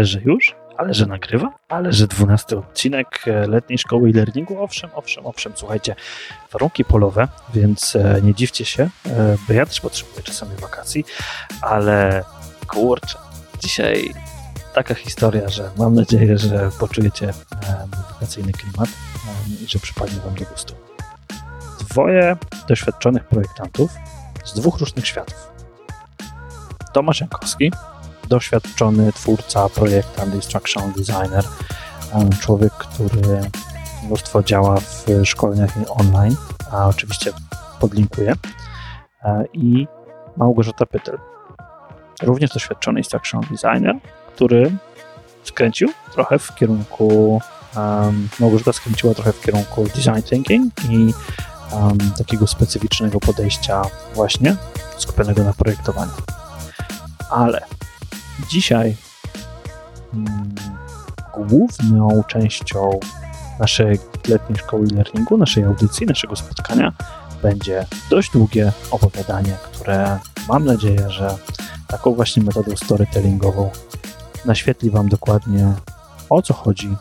ale że już, ale że nagrywa, ale że 12 odcinek e, letniej szkoły e-learningu. Owszem, owszem, owszem, słuchajcie, warunki polowe, więc e, nie dziwcie się, e, bo ja też potrzebuję czasami wakacji, ale kurczę, dzisiaj taka historia, że mam nadzieję, że poczujecie wakacyjny klimat i że przypadnie Wam do gustu. Dwoje doświadczonych projektantów z dwóch różnych światów. Tomasz Jankowski, doświadczony twórca, projektant, instructional designer, człowiek, który mnóstwo działa w szkoleniach online, a oczywiście podlinkuję, i Małgorzata Pytel, również doświadczony instructional designer, który skręcił trochę w kierunku, Małgorzata skręciła trochę w kierunku design thinking i um, takiego specyficznego podejścia właśnie skupionego na projektowaniu. Ale dzisiaj mm, główną częścią naszej letniej szkoły e-learningu, naszej audycji, naszego spotkania będzie dość długie opowiadanie, które mam nadzieję, że taką właśnie metodą storytellingową naświetli Wam dokładnie o co chodzi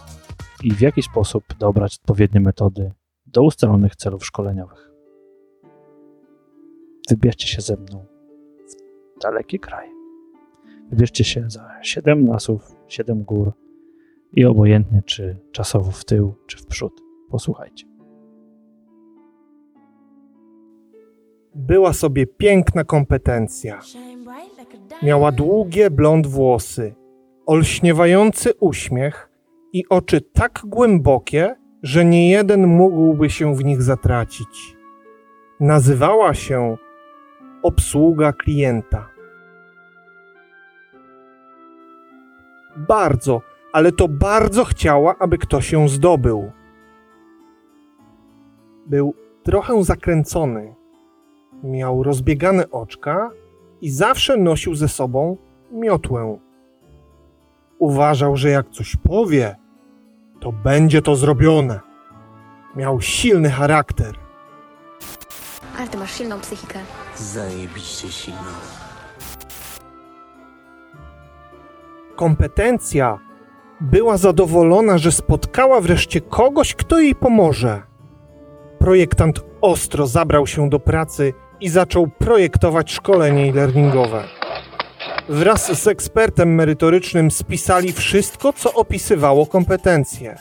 i w jaki sposób dobrać odpowiednie metody do ustalonych celów szkoleniowych. Wybierzcie się ze mną w dalekie kraje. Wybierzcie się za 7 lasów, 7 gór i obojętnie czy czasowo w tył, czy w przód. Posłuchajcie. Była sobie piękna kompetencja. Miała długie blond włosy, olśniewający uśmiech i oczy tak głębokie, że nie jeden mógłby się w nich zatracić. Nazywała się obsługa klienta. Bardzo, ale to bardzo chciała, aby ktoś ją zdobył. Był trochę zakręcony. Miał rozbiegane oczka i zawsze nosił ze sobą miotłę. Uważał, że jak coś powie, to będzie to zrobione. Miał silny charakter. Ale ty masz silną psychikę. Zajebiście silną. Kompetencja była zadowolona, że spotkała wreszcie kogoś, kto jej pomoże. Projektant ostro zabrał się do pracy i zaczął projektować szkolenie e-learningowe. Wraz z ekspertem merytorycznym spisali wszystko, co opisywało kompetencje.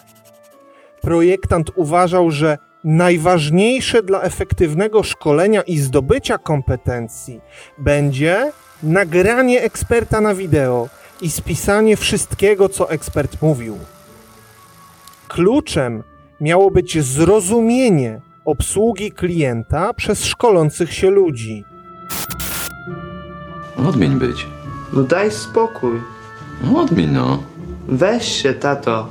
Projektant uważał, że najważniejsze dla efektywnego szkolenia i zdobycia kompetencji będzie nagranie eksperta na wideo i spisanie wszystkiego, co ekspert mówił. Kluczem miało być zrozumienie obsługi klienta przez szkolących się ludzi. Odmień być. No daj spokój. No odmień no. Weź się, tato.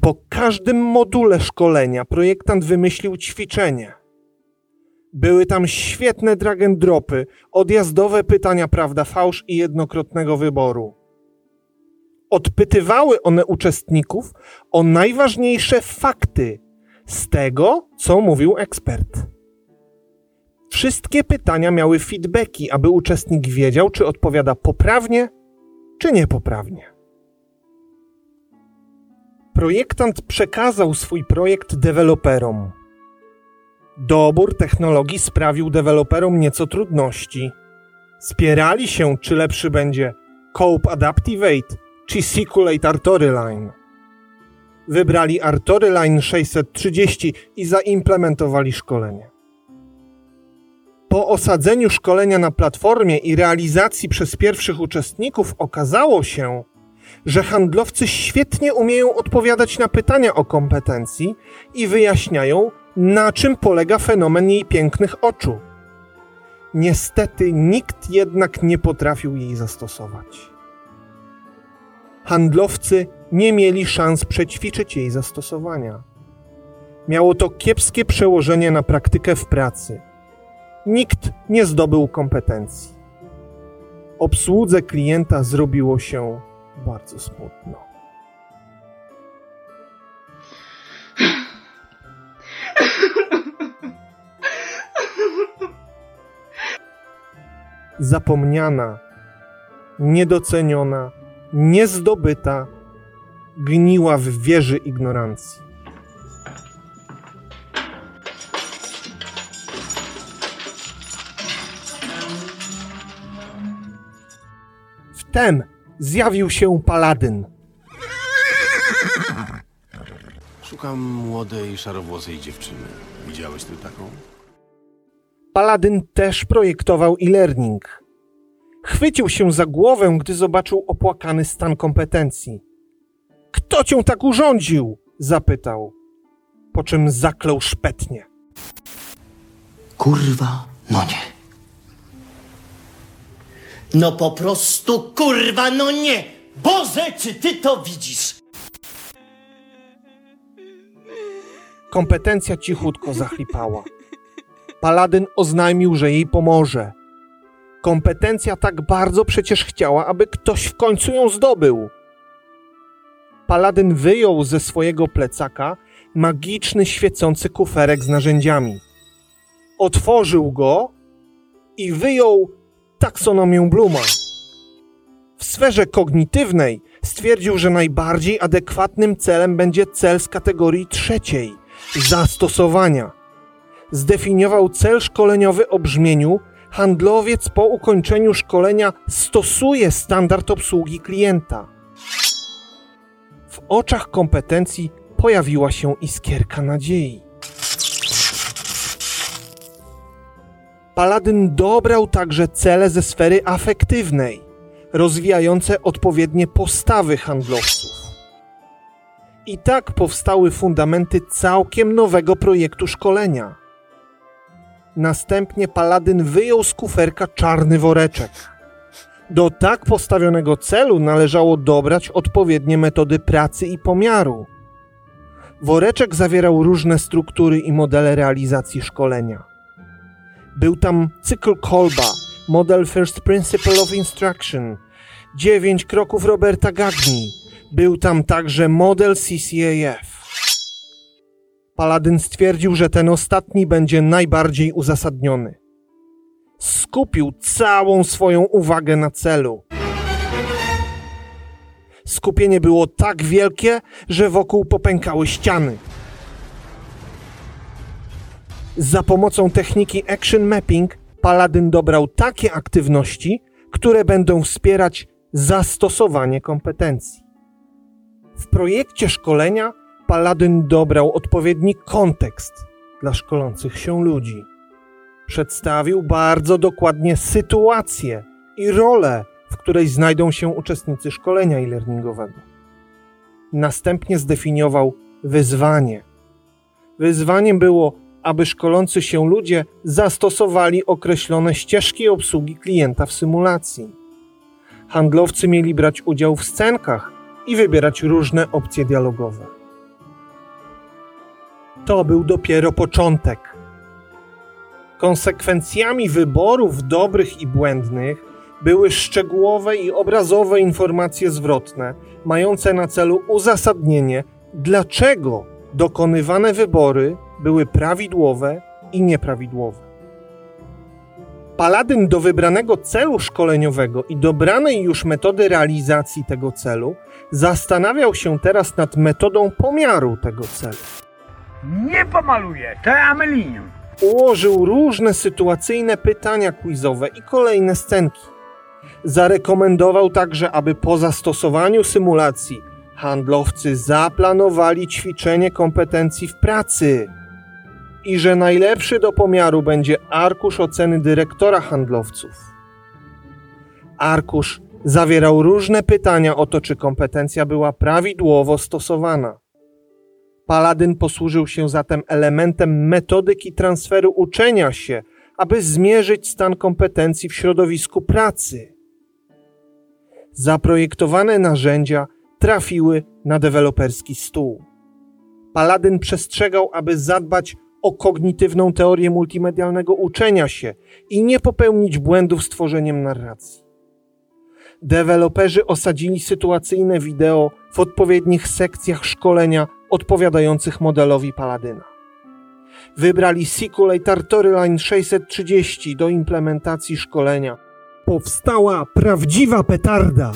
Po każdym module szkolenia projektant wymyślił ćwiczenie. Były tam świetne drag and dropy, odjazdowe pytania prawda fałsz i jednokrotnego wyboru. Odpytywały one uczestników o najważniejsze fakty z tego, co mówił ekspert. Wszystkie pytania miały feedbacki, aby uczestnik wiedział, czy odpowiada poprawnie, czy niepoprawnie. Projektant przekazał swój projekt deweloperom. Dobór technologii sprawił deweloperom nieco trudności. Spierali się, czy lepszy będzie Cope Adaptivate czy Sequelate Artoryline. Wybrali Artoryline 630 i zaimplementowali szkolenie. Po osadzeniu szkolenia na platformie i realizacji przez pierwszych uczestników okazało się, że handlowcy świetnie umieją odpowiadać na pytania o kompetencji i wyjaśniają, na czym polega fenomen jej pięknych oczu. Niestety nikt jednak nie potrafił jej zastosować. Handlowcy nie mieli szans przećwiczyć jej zastosowania. Miało to kiepskie przełożenie na praktykę w pracy. Nikt nie zdobył kompetencji. Obsłudze klienta zrobiło się bardzo smutno. Zapomniana, niedoceniona, niezdobyta, gniła w wieży ignorancji. Wtem zjawił się paladyn. Szukam młodej, szarowłosej dziewczyny. Widziałeś tu taką? Paladyn też projektował e-learning. Chwycił się za głowę, gdy zobaczył opłakany stan kompetencji. Kto cię tak urządził? zapytał, po czym zaklął szpetnie. Kurwa, no nie. No po prostu kurwa, no nie! Boże, czy ty to widzisz? Kompetencja cichutko zachlipała. Paladyn oznajmił, że jej pomoże. Kompetencja tak bardzo przecież chciała, aby ktoś w końcu ją zdobył. Paladyn wyjął ze swojego plecaka magiczny, świecący kuferek z narzędziami. Otworzył go i wyjął taksonomię Bluma. W sferze kognitywnej stwierdził, że najbardziej adekwatnym celem będzie cel z kategorii trzeciej zastosowania. Zdefiniował cel szkoleniowy o brzmieniu: handlowiec po ukończeniu szkolenia stosuje standard obsługi klienta. W oczach kompetencji pojawiła się iskierka nadziei. Paladyn dobrał także cele ze sfery afektywnej, rozwijające odpowiednie postawy handlowców. I tak powstały fundamenty całkiem nowego projektu szkolenia. Następnie Paladyn wyjął z kuferka czarny woreczek. Do tak postawionego celu należało dobrać odpowiednie metody pracy i pomiaru. Woreczek zawierał różne struktury i modele realizacji szkolenia. Był tam cykl Kolba, model First Principle of Instruction, dziewięć kroków Roberta Gagni. Był tam także model CCAF. Paladyn stwierdził, że ten ostatni będzie najbardziej uzasadniony. Skupił całą swoją uwagę na celu. Skupienie było tak wielkie, że wokół popękały ściany. Za pomocą techniki Action Mapping Paladyn dobrał takie aktywności, które będą wspierać zastosowanie kompetencji. W projekcie szkolenia Paladyn dobrał odpowiedni kontekst dla szkolących się ludzi. Przedstawił bardzo dokładnie sytuację i rolę, w której znajdą się uczestnicy szkolenia e-learningowego. Następnie zdefiniował wyzwanie. Wyzwaniem było, aby szkolący się ludzie zastosowali określone ścieżki obsługi klienta w symulacji. Handlowcy mieli brać udział w scenkach i wybierać różne opcje dialogowe. To był dopiero początek. Konsekwencjami wyborów dobrych i błędnych były szczegółowe i obrazowe informacje zwrotne, mające na celu uzasadnienie, dlaczego dokonywane wybory były prawidłowe i nieprawidłowe. Paladyn do wybranego celu szkoleniowego i dobranej już metody realizacji tego celu zastanawiał się teraz nad metodą pomiaru tego celu. Nie pomaluję, te amelinium. Ułożył różne sytuacyjne pytania quizowe i kolejne scenki. Zarekomendował także, aby po zastosowaniu symulacji handlowcy zaplanowali ćwiczenie kompetencji w pracy i że najlepszy do pomiaru będzie arkusz oceny dyrektora handlowców. Arkusz zawierał różne pytania o to, czy kompetencja była prawidłowo stosowana. Paladyn posłużył się zatem elementem metodyki transferu uczenia się, aby zmierzyć stan kompetencji w środowisku pracy. Zaprojektowane narzędzia trafiły na deweloperski stół. Paladyn przestrzegał, aby zadbać o kognitywną teorię multimedialnego uczenia się i nie popełnić błędów z tworzeniem narracji. Deweloperzy osadzili sytuacyjne wideo w odpowiednich sekcjach szkolenia odpowiadających modelowi Paladyna. Wybrali Simulator Storyline 630 do implementacji szkolenia powstała prawdziwa petarda.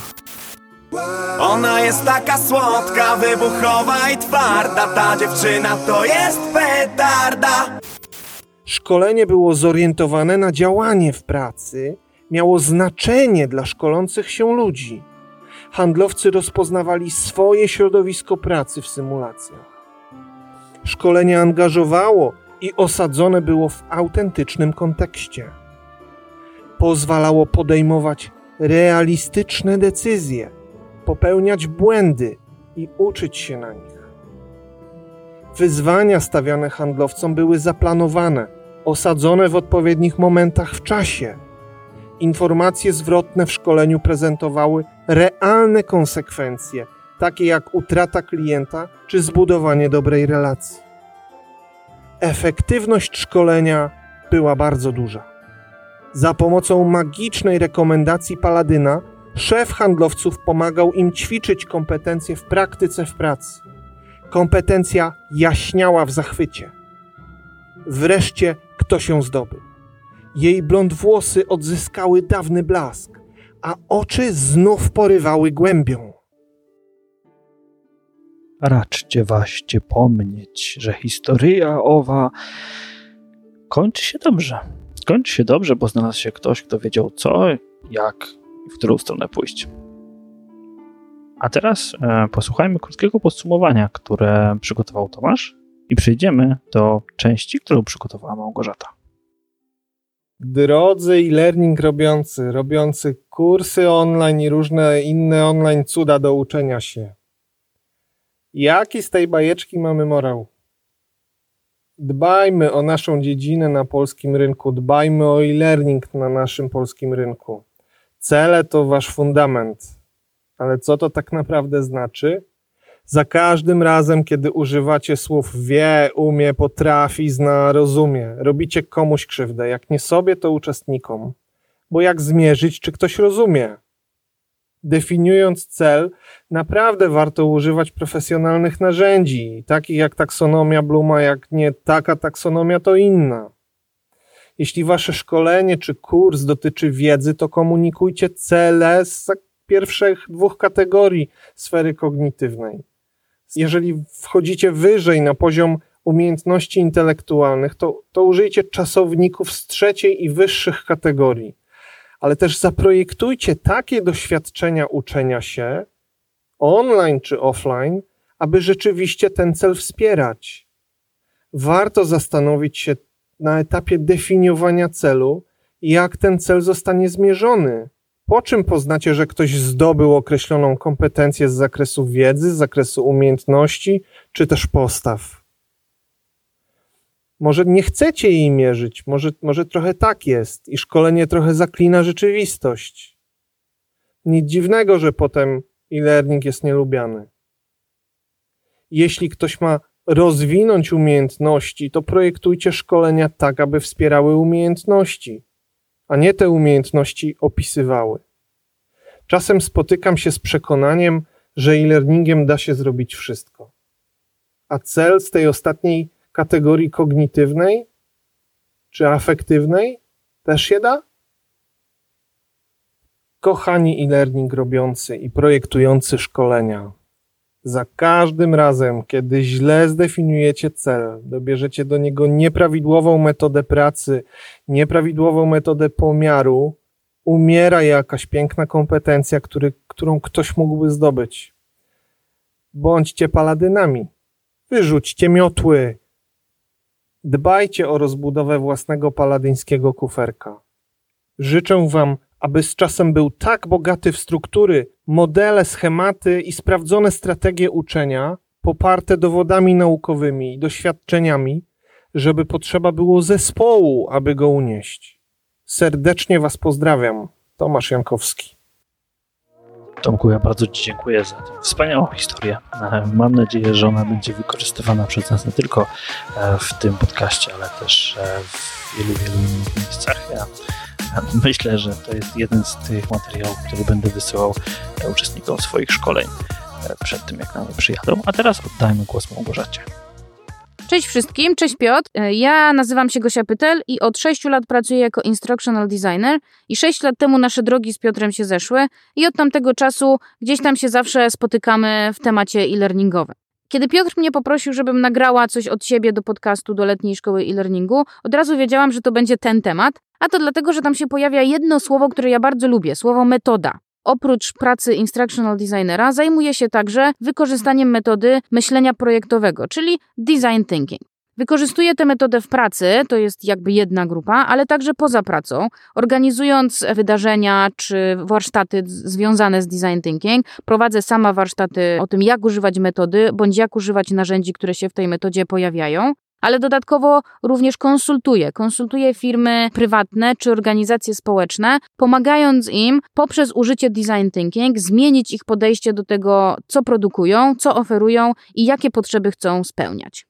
Ona jest taka słodka, wybuchowa i twarda Ta dziewczyna to jest petarda Szkolenie było zorientowane na działanie w pracy, miało znaczenie dla szkolących się ludzi. Handlowcy rozpoznawali swoje środowisko pracy w symulacjach. Szkolenie angażowało i osadzone było w autentycznym kontekście. Pozwalało podejmować realistyczne decyzje, popełniać błędy i uczyć się na nich. Wyzwania stawiane handlowcom były zaplanowane, osadzone w odpowiednich momentach w czasie. Informacje zwrotne w szkoleniu prezentowały realne konsekwencje, takie jak utrata klienta czy zbudowanie dobrej relacji. Efektywność szkolenia była bardzo duża. Za pomocą magicznej rekomendacji Paladyna szef handlowców pomagał im ćwiczyć kompetencje w praktyce w pracy. Kompetencja jaśniała w zachwycie. Wreszcie ktoś ją zdobył. Jej blond włosy odzyskały dawny blask, a oczy znów porywały głębią. Raczcie waście pomnieć, że historia owa kończy się dobrze. Kończy się dobrze, bo znalazł się ktoś, kto wiedział co, jak i w którą stronę pójść. A teraz e, posłuchajmy krótkiego podsumowania, które przygotował Tomasz i przejdziemy do części, którą przygotowała Małgorzata. Drodzy e-learning robiący, robiący kursy online i różne inne online cuda do uczenia się. Jaki z tej bajeczki mamy morał? Dbajmy o naszą dziedzinę na polskim rynku, dbajmy o e-learning na naszym polskim rynku. Cele to wasz fundament. Ale co to tak naprawdę znaczy? Za każdym razem, kiedy używacie słów wie, umie, potrafi, zna, rozumie, robicie komuś krzywdę. Jak nie sobie, to uczestnikom. Bo jak zmierzyć, czy ktoś rozumie? Definiując cel, naprawdę warto używać profesjonalnych narzędzi, takich jak taksonomia Bluma, jak nie taka taksonomia, to inna. Jeśli wasze szkolenie czy kurs dotyczy wiedzy, to komunikujcie cele z pierwszych dwóch kategorii sfery kognitywnej. Jeżeli wchodzicie wyżej na poziom umiejętności intelektualnych, to, to użyjcie czasowników z trzeciej i wyższych kategorii. Ale też zaprojektujcie takie doświadczenia uczenia się, online czy offline, aby rzeczywiście ten cel wspierać. Warto zastanowić się na etapie definiowania celu, jak ten cel zostanie zmierzony. Po czym poznacie, że ktoś zdobył określoną kompetencję z zakresu wiedzy, z zakresu umiejętności, czy też postaw? Może nie chcecie jej mierzyć, może, może trochę tak jest i szkolenie trochę zaklina rzeczywistość. Nic dziwnego, że potem e-learning jest nielubiany. Jeśli ktoś ma rozwinąć umiejętności, to projektujcie szkolenia tak, aby wspierały umiejętności, a nie te umiejętności opisywały. Czasem spotykam się z przekonaniem, że e-learningiem da się zrobić wszystko. A cel z tej ostatniej kategorii kognitywnej czy afektywnej też się da? Kochani e-learning robiący i projektujący szkolenia, za każdym razem, kiedy źle zdefiniujecie cel, dobierzecie do niego nieprawidłową metodę pracy, nieprawidłową metodę pomiaru, umiera jakaś piękna kompetencja, który, którą ktoś mógłby zdobyć. Bądźcie paladynami. Wyrzućcie miotły. Dbajcie o rozbudowę własnego paladyńskiego kuferka. Życzę Wam, aby z czasem był tak bogaty w struktury, modele, schematy i sprawdzone strategie uczenia, poparte dowodami naukowymi i doświadczeniami, żeby potrzeba było zespołu, aby go unieść. Serdecznie Was pozdrawiam. Tomasz Jankowski. Tomku, ja bardzo Ci dziękuję za tę wspaniałą historię. E, Mam nadzieję, że ona będzie wykorzystywana przez nas nie tylko e, w tym podcaście, ale też e, w wielu, wielu innych miejscach. Ja myślę, że to jest jeden z tych materiałów, który będę wysyłał uczestnikom swoich szkoleń przed tym, jak na przyjadą. A teraz oddajmy głos Małgorzacie. Cześć wszystkim, cześć Piotr. E, Ja nazywam się Gosia Pytel i od 6 lat pracuję jako instructional designer i 6 lat temu nasze drogi z Piotrem się zeszły i od tamtego czasu gdzieś tam się zawsze spotykamy w temacie e-learningowym. Kiedy Piotr mnie poprosił, żebym nagrała coś od siebie do podcastu do letniej szkoły e-learningu, od razu wiedziałam, że to będzie ten temat, a to dlatego, że tam się pojawia jedno słowo, które ja bardzo lubię, słowo metoda. Oprócz pracy instructional designera zajmuję się także wykorzystaniem metody myślenia projektowego, czyli design thinking. Wykorzystuję tę metodę w pracy, to jest jakby jedna grupa, ale także poza pracą, organizując wydarzenia czy warsztaty związane z design thinking. Prowadzę sama warsztaty o tym, jak używać metody, bądź jak używać narzędzi, które się w tej metodzie pojawiają ale dodatkowo również konsultuję. Konsultuję firmy prywatne czy organizacje społeczne, pomagając im poprzez użycie design thinking zmienić ich podejście do tego, co produkują, co oferują i jakie potrzeby chcą spełniać.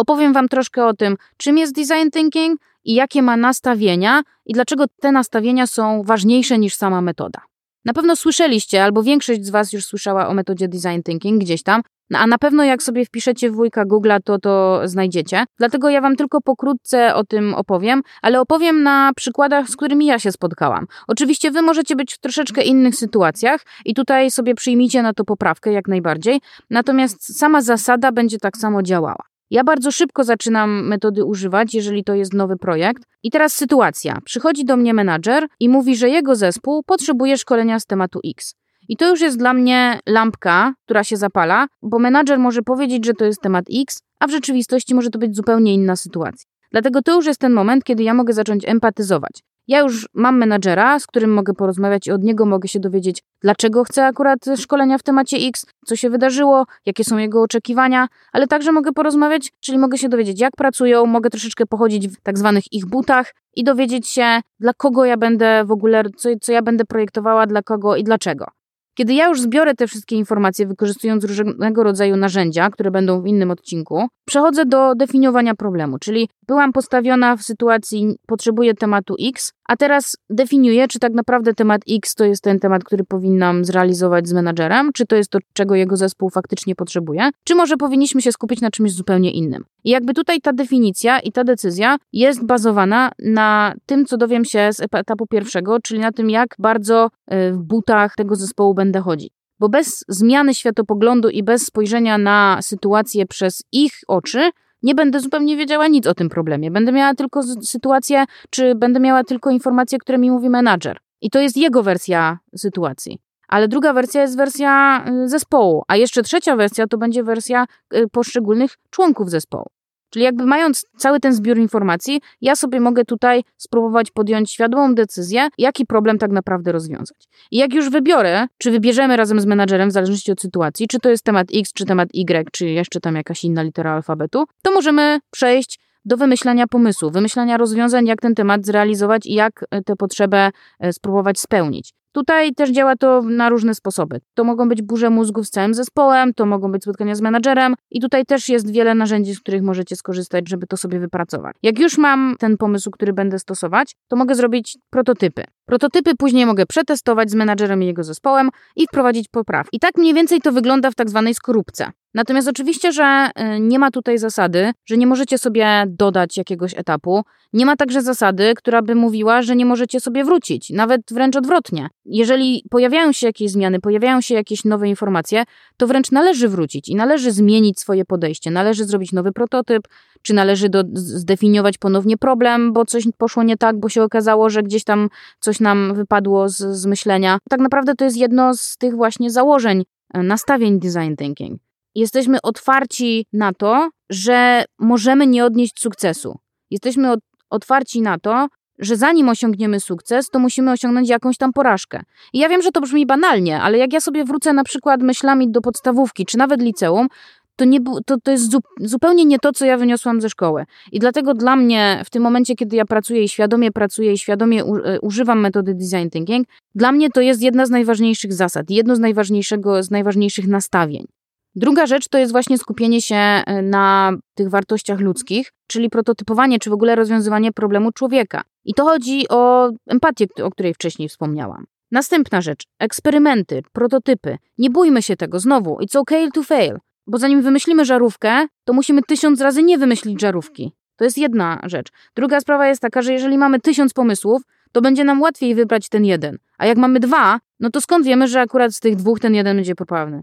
Opowiem Wam troszkę o tym, czym jest design thinking i jakie ma nastawienia i dlaczego te nastawienia są ważniejsze niż sama metoda. Na pewno słyszeliście, albo większość z Was już słyszała o metodzie design thinking gdzieś tam, no a na pewno jak sobie wpiszecie w wujka Google'a, to to znajdziecie. Dlatego ja Wam tylko pokrótce o tym opowiem, ale opowiem na przykładach, z którymi ja się spotkałam. Oczywiście Wy możecie być w troszeczkę innych sytuacjach i tutaj sobie przyjmijcie na to poprawkę jak najbardziej, natomiast sama zasada będzie tak samo działała. Ja bardzo szybko zaczynam metody używać, jeżeli to jest nowy projekt. I teraz sytuacja. Przychodzi do mnie menadżer i mówi, że jego zespół potrzebuje szkolenia z tematu X. I to już jest dla mnie lampka, która się zapala, bo menadżer może powiedzieć, że to jest temat X, a w rzeczywistości może to być zupełnie inna sytuacja. Dlatego to już jest ten moment, kiedy ja mogę zacząć empatyzować. Ja już mam menadżera, z którym mogę porozmawiać i od niego mogę się dowiedzieć, dlaczego chce akurat szkolenia w temacie X, co się wydarzyło, jakie są jego oczekiwania, ale także mogę porozmawiać, czyli mogę się dowiedzieć, jak pracują, mogę troszeczkę pochodzić w tak zwanych ich butach i dowiedzieć się, dla kogo ja będę w ogóle, co, co ja będę projektowała, dla kogo i dlaczego. Kiedy ja już zbiorę te wszystkie informacje, wykorzystując różnego rodzaju narzędzia, które będą w innym odcinku, przechodzę do definiowania problemu, czyli byłam postawiona w sytuacji, potrzebuję tematu X, a teraz definiuję, czy tak naprawdę temat X to jest ten temat, który powinnam zrealizować z menadżerem, czy to jest to, czego jego zespół faktycznie potrzebuje, czy może powinniśmy się skupić na czymś zupełnie innym. I jakby tutaj ta definicja i ta decyzja jest bazowana na tym, co dowiem się z etapu pierwszego, czyli na tym, jak bardzo w butach tego zespołu będę chodzić. Bo bez zmiany światopoglądu i bez spojrzenia na sytuację przez ich oczy, nie będę zupełnie wiedziała nic o tym problemie. Będę miała tylko sytuację, czy będę miała tylko informacje, które mi mówi menadżer. I to jest jego wersja sytuacji. Ale druga wersja jest wersja zespołu, a jeszcze trzecia wersja to będzie wersja poszczególnych członków zespołu. Czyli jakby mając cały ten zbiór informacji, ja sobie mogę tutaj spróbować podjąć świadomą decyzję, jaki problem tak naprawdę rozwiązać. I jak już wybiorę, czy wybierzemy razem z menadżerem, w zależności od sytuacji, czy to jest temat X, czy temat Y, czy jeszcze tam jakaś inna litera alfabetu, to możemy przejść do wymyślania pomysłu, wymyślania rozwiązań, jak ten temat zrealizować i jak tę potrzebę spróbować spełnić. Tutaj też działa to na różne sposoby. To mogą być burze mózgów z całym zespołem, to mogą być spotkania z menadżerem i tutaj też jest wiele narzędzi, z których możecie skorzystać, żeby to sobie wypracować. Jak już mam ten pomysł, który będę stosować, to mogę zrobić prototypy. Prototypy później mogę przetestować z menadżerem i jego zespołem i wprowadzić poprawki. I tak mniej więcej to wygląda w tak zwanej skorupce. Natomiast oczywiście, że nie ma tutaj zasady, że nie możecie sobie dodać jakiegoś etapu. Nie ma także zasady, która by mówiła, że nie możecie sobie wrócić, nawet wręcz odwrotnie. Jeżeli pojawiają się jakieś zmiany, pojawiają się jakieś nowe informacje, to wręcz należy wrócić i należy zmienić swoje podejście, należy zrobić nowy prototyp, czy należy do, zdefiniować ponownie problem, bo coś poszło nie tak, bo się okazało, że gdzieś tam coś nam wypadło z, z myślenia. Tak naprawdę to jest jedno z tych właśnie założeń, nastawień design thinking. Jesteśmy otwarci na to, że możemy nie odnieść sukcesu. Jesteśmy otwarci na to, że zanim osiągniemy sukces, to musimy osiągnąć jakąś tam porażkę. I ja wiem, że to brzmi banalnie, ale jak ja sobie wrócę na przykład myślami do podstawówki, czy nawet liceum, to, nie, to, to jest zupełnie nie to, co ja wyniosłam ze szkoły. I dlatego dla mnie w tym momencie, kiedy ja pracuję i świadomie pracuję i świadomie u, używam metody design thinking, dla mnie to jest jedna z najważniejszych zasad, jedno z, najważniejszego, z najważniejszych nastawień. Druga rzecz to jest właśnie skupienie się na tych wartościach ludzkich, czyli prototypowanie czy w ogóle rozwiązywanie problemu człowieka. I to chodzi o empatię, o której wcześniej wspomniałam. Następna rzecz, eksperymenty, prototypy. Nie bójmy się tego, znowu, it's okay to fail. bo zanim wymyślimy żarówkę, to musimy tysiąc razy nie wymyślić żarówki. To jest jedna rzecz. Druga sprawa jest taka, że jeżeli mamy tysiąc pomysłów, to będzie nam łatwiej wybrać ten jeden. A jak mamy dwa, no to skąd wiemy, że akurat z tych dwóch ten jeden będzie poprawny?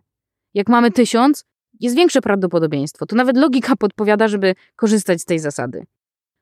Jak mamy tysiąc, jest większe prawdopodobieństwo. To nawet logika podpowiada, żeby korzystać z tej zasady.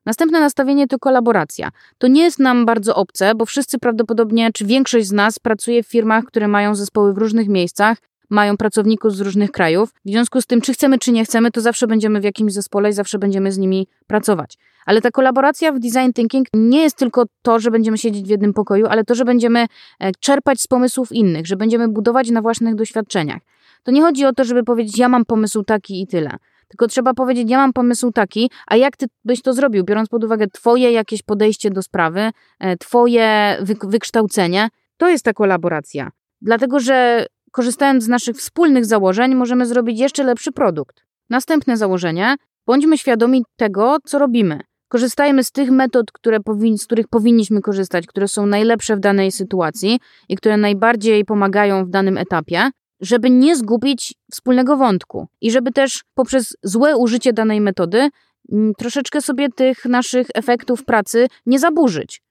Następne nastawienie to kolaboracja. To nie jest nam bardzo obce, bo wszyscy prawdopodobnie, czy większość z nas pracuje w firmach, które mają zespoły w różnych miejscach, mają pracowników z różnych krajów. W związku z tym, czy chcemy, czy nie chcemy, to zawsze będziemy w jakimś zespole i zawsze będziemy z nimi pracować. Ale ta kolaboracja w design thinking nie jest tylko to, że będziemy siedzieć w jednym pokoju, ale to, że będziemy e, czerpać z pomysłów innych, że będziemy budować na własnych doświadczeniach. To nie chodzi o to, żeby powiedzieć, ja mam pomysł taki i tyle. Tylko trzeba powiedzieć, ja mam pomysł taki, a jak ty byś to zrobił, biorąc pod uwagę twoje jakieś podejście do sprawy, e, twoje wykształcenie, to jest ta kolaboracja. Dlatego, że korzystając z naszych wspólnych założeń, możemy zrobić jeszcze lepszy produkt. Następne założenie: bądźmy świadomi tego, co robimy. Korzystajmy z tych metod, które powin- z których powinniśmy korzystać, które są najlepsze w danej sytuacji i które najbardziej pomagają w danym etapie, żeby nie zgubić wspólnego wątku i żeby też poprzez złe użycie danej metody mm, troszeczkę sobie tych naszych efektów pracy nie zaburzyć.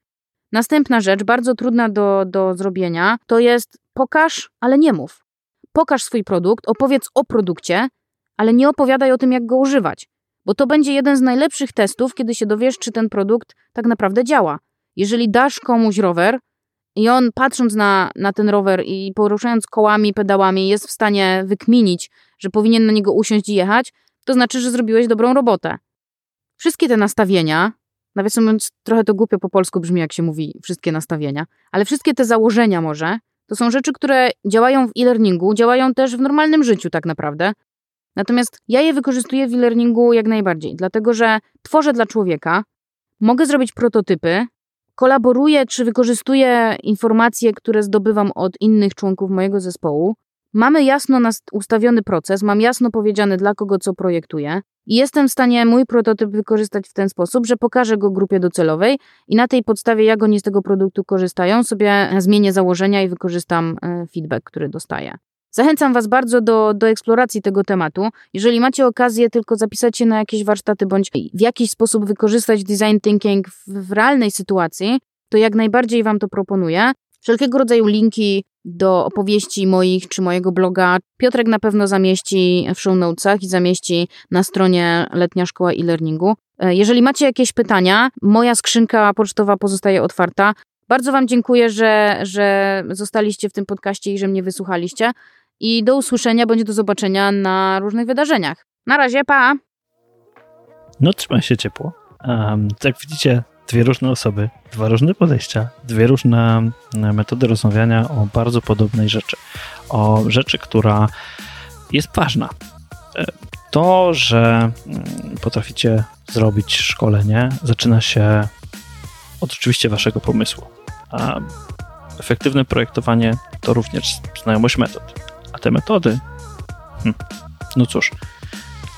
Następna rzecz, bardzo trudna do, do zrobienia, to jest pokaż, ale nie mów. Pokaż swój produkt, opowiedz o produkcie, ale nie opowiadaj o tym, jak go używać, bo to będzie jeden z najlepszych testów, kiedy się dowiesz, czy ten produkt tak naprawdę działa. Jeżeli dasz komuś rower i on patrząc na, na ten rower i poruszając kołami, pedałami, jest w stanie wykminić, że powinien na niego usiąść i jechać, to znaczy, że zrobiłeś dobrą robotę. Wszystkie te nastawienia, nawiasem mówiąc, trochę to głupio po polsku brzmi, jak się mówi wszystkie nastawienia, ale wszystkie te założenia może, to są rzeczy, które działają w e-learningu, działają też w normalnym życiu tak naprawdę. Natomiast ja je wykorzystuję w e-learningu jak najbardziej, dlatego że tworzę dla człowieka, mogę zrobić prototypy, kolaboruję czy wykorzystuję informacje, które zdobywam od innych członków mojego zespołu. Mamy jasno ustawiony proces, mam jasno powiedziane dla kogo co projektuję i jestem w stanie mój prototyp wykorzystać w ten sposób, że pokażę go grupie docelowej i na tej podstawie, jak oni z tego produktu korzystają, sobie zmienię założenia i wykorzystam e, feedback, który dostaję. Zachęcam Was bardzo do, do eksploracji tego tematu. Jeżeli macie okazję tylko zapisać się na jakieś warsztaty bądź w jakiś sposób wykorzystać design thinking w, w realnej sytuacji, to jak najbardziej Wam to proponuję. Wszelkiego rodzaju linki do opowieści moich czy mojego bloga Piotrek na pewno zamieści w show notesach i zamieści na stronie Letnia Szkoła e-Learningu. E, jeżeli macie jakieś pytania, moja skrzynka pocztowa pozostaje otwarta. Bardzo Wam dziękuję, że, że zostaliście w tym podcaście i że mnie wysłuchaliście. I do usłyszenia bądź do zobaczenia na różnych wydarzeniach. Na razie, pa! No, trzymaj się ciepło. Um, jak widzicie, dwie różne osoby, dwa różne podejścia, dwie różne e, metody rozmawiania o bardzo podobnej rzeczy. O rzeczy, która jest ważna. E, to, że mm, potraficie zrobić szkolenie, zaczyna się od oczywiście waszego pomysłu. A efektywne projektowanie to również znajomość metod. Te metody, hm, no cóż,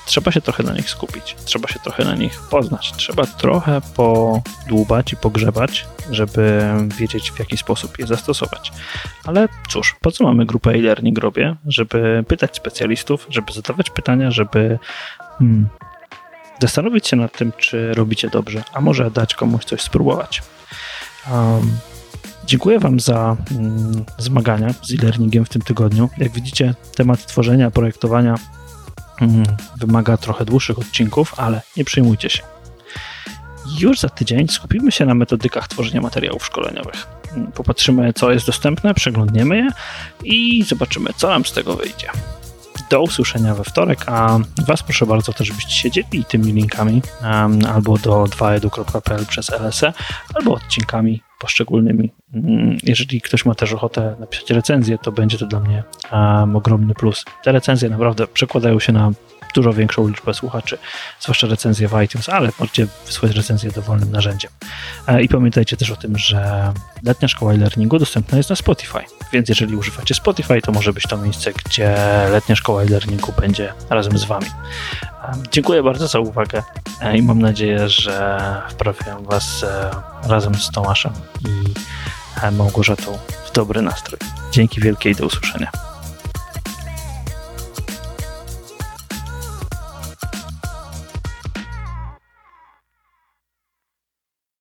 trzeba się trochę na nich skupić, trzeba się trochę na nich poznać, trzeba trochę podłubać i pogrzebać, żeby wiedzieć w jaki sposób je zastosować. Ale cóż, po co mamy grupę e-learning robię? Żeby pytać specjalistów, żeby zadawać pytania, żeby hmm, zastanowić się nad tym, czy robicie dobrze, a może dać komuś coś spróbować. Um, Dziękuję Wam za mm, zmagania z e-learningiem w tym tygodniu. Jak widzicie, temat tworzenia, projektowania mm, wymaga trochę dłuższych odcinków, ale nie przejmujcie się. Już za tydzień skupimy się na metodykach tworzenia materiałów szkoleniowych. Mm, popatrzymy, co jest dostępne, przeglądniemy je i zobaczymy, co nam z tego wyjdzie. Do usłyszenia we wtorek, a Was proszę bardzo też, żebyście się dzielili tymi linkami um, albo do 2edu.pl przez LSE, albo odcinkami poszczególnymi. Mm, jeżeli ktoś ma też ochotę napisać recenzję, to będzie to dla mnie um, ogromny plus. Te recenzje naprawdę przekładają się na dużo większą liczbę słuchaczy, zwłaszcza recenzje w iTunes, ale możecie wysłać recenzję dowolnym narzędziem. E, I pamiętajcie też o tym, że letnia szkoła e-learningu dostępna jest na Spotify, więc jeżeli używacie Spotify, to może być to miejsce, gdzie letnia szkoła e-learningu będzie razem z Wami. E, dziękuję bardzo za uwagę e, i mam nadzieję, że wprawiam Was razem z Tomaszem i Małgorzatą w dobry nastrój. Dzięki wielkiej, do usłyszenia.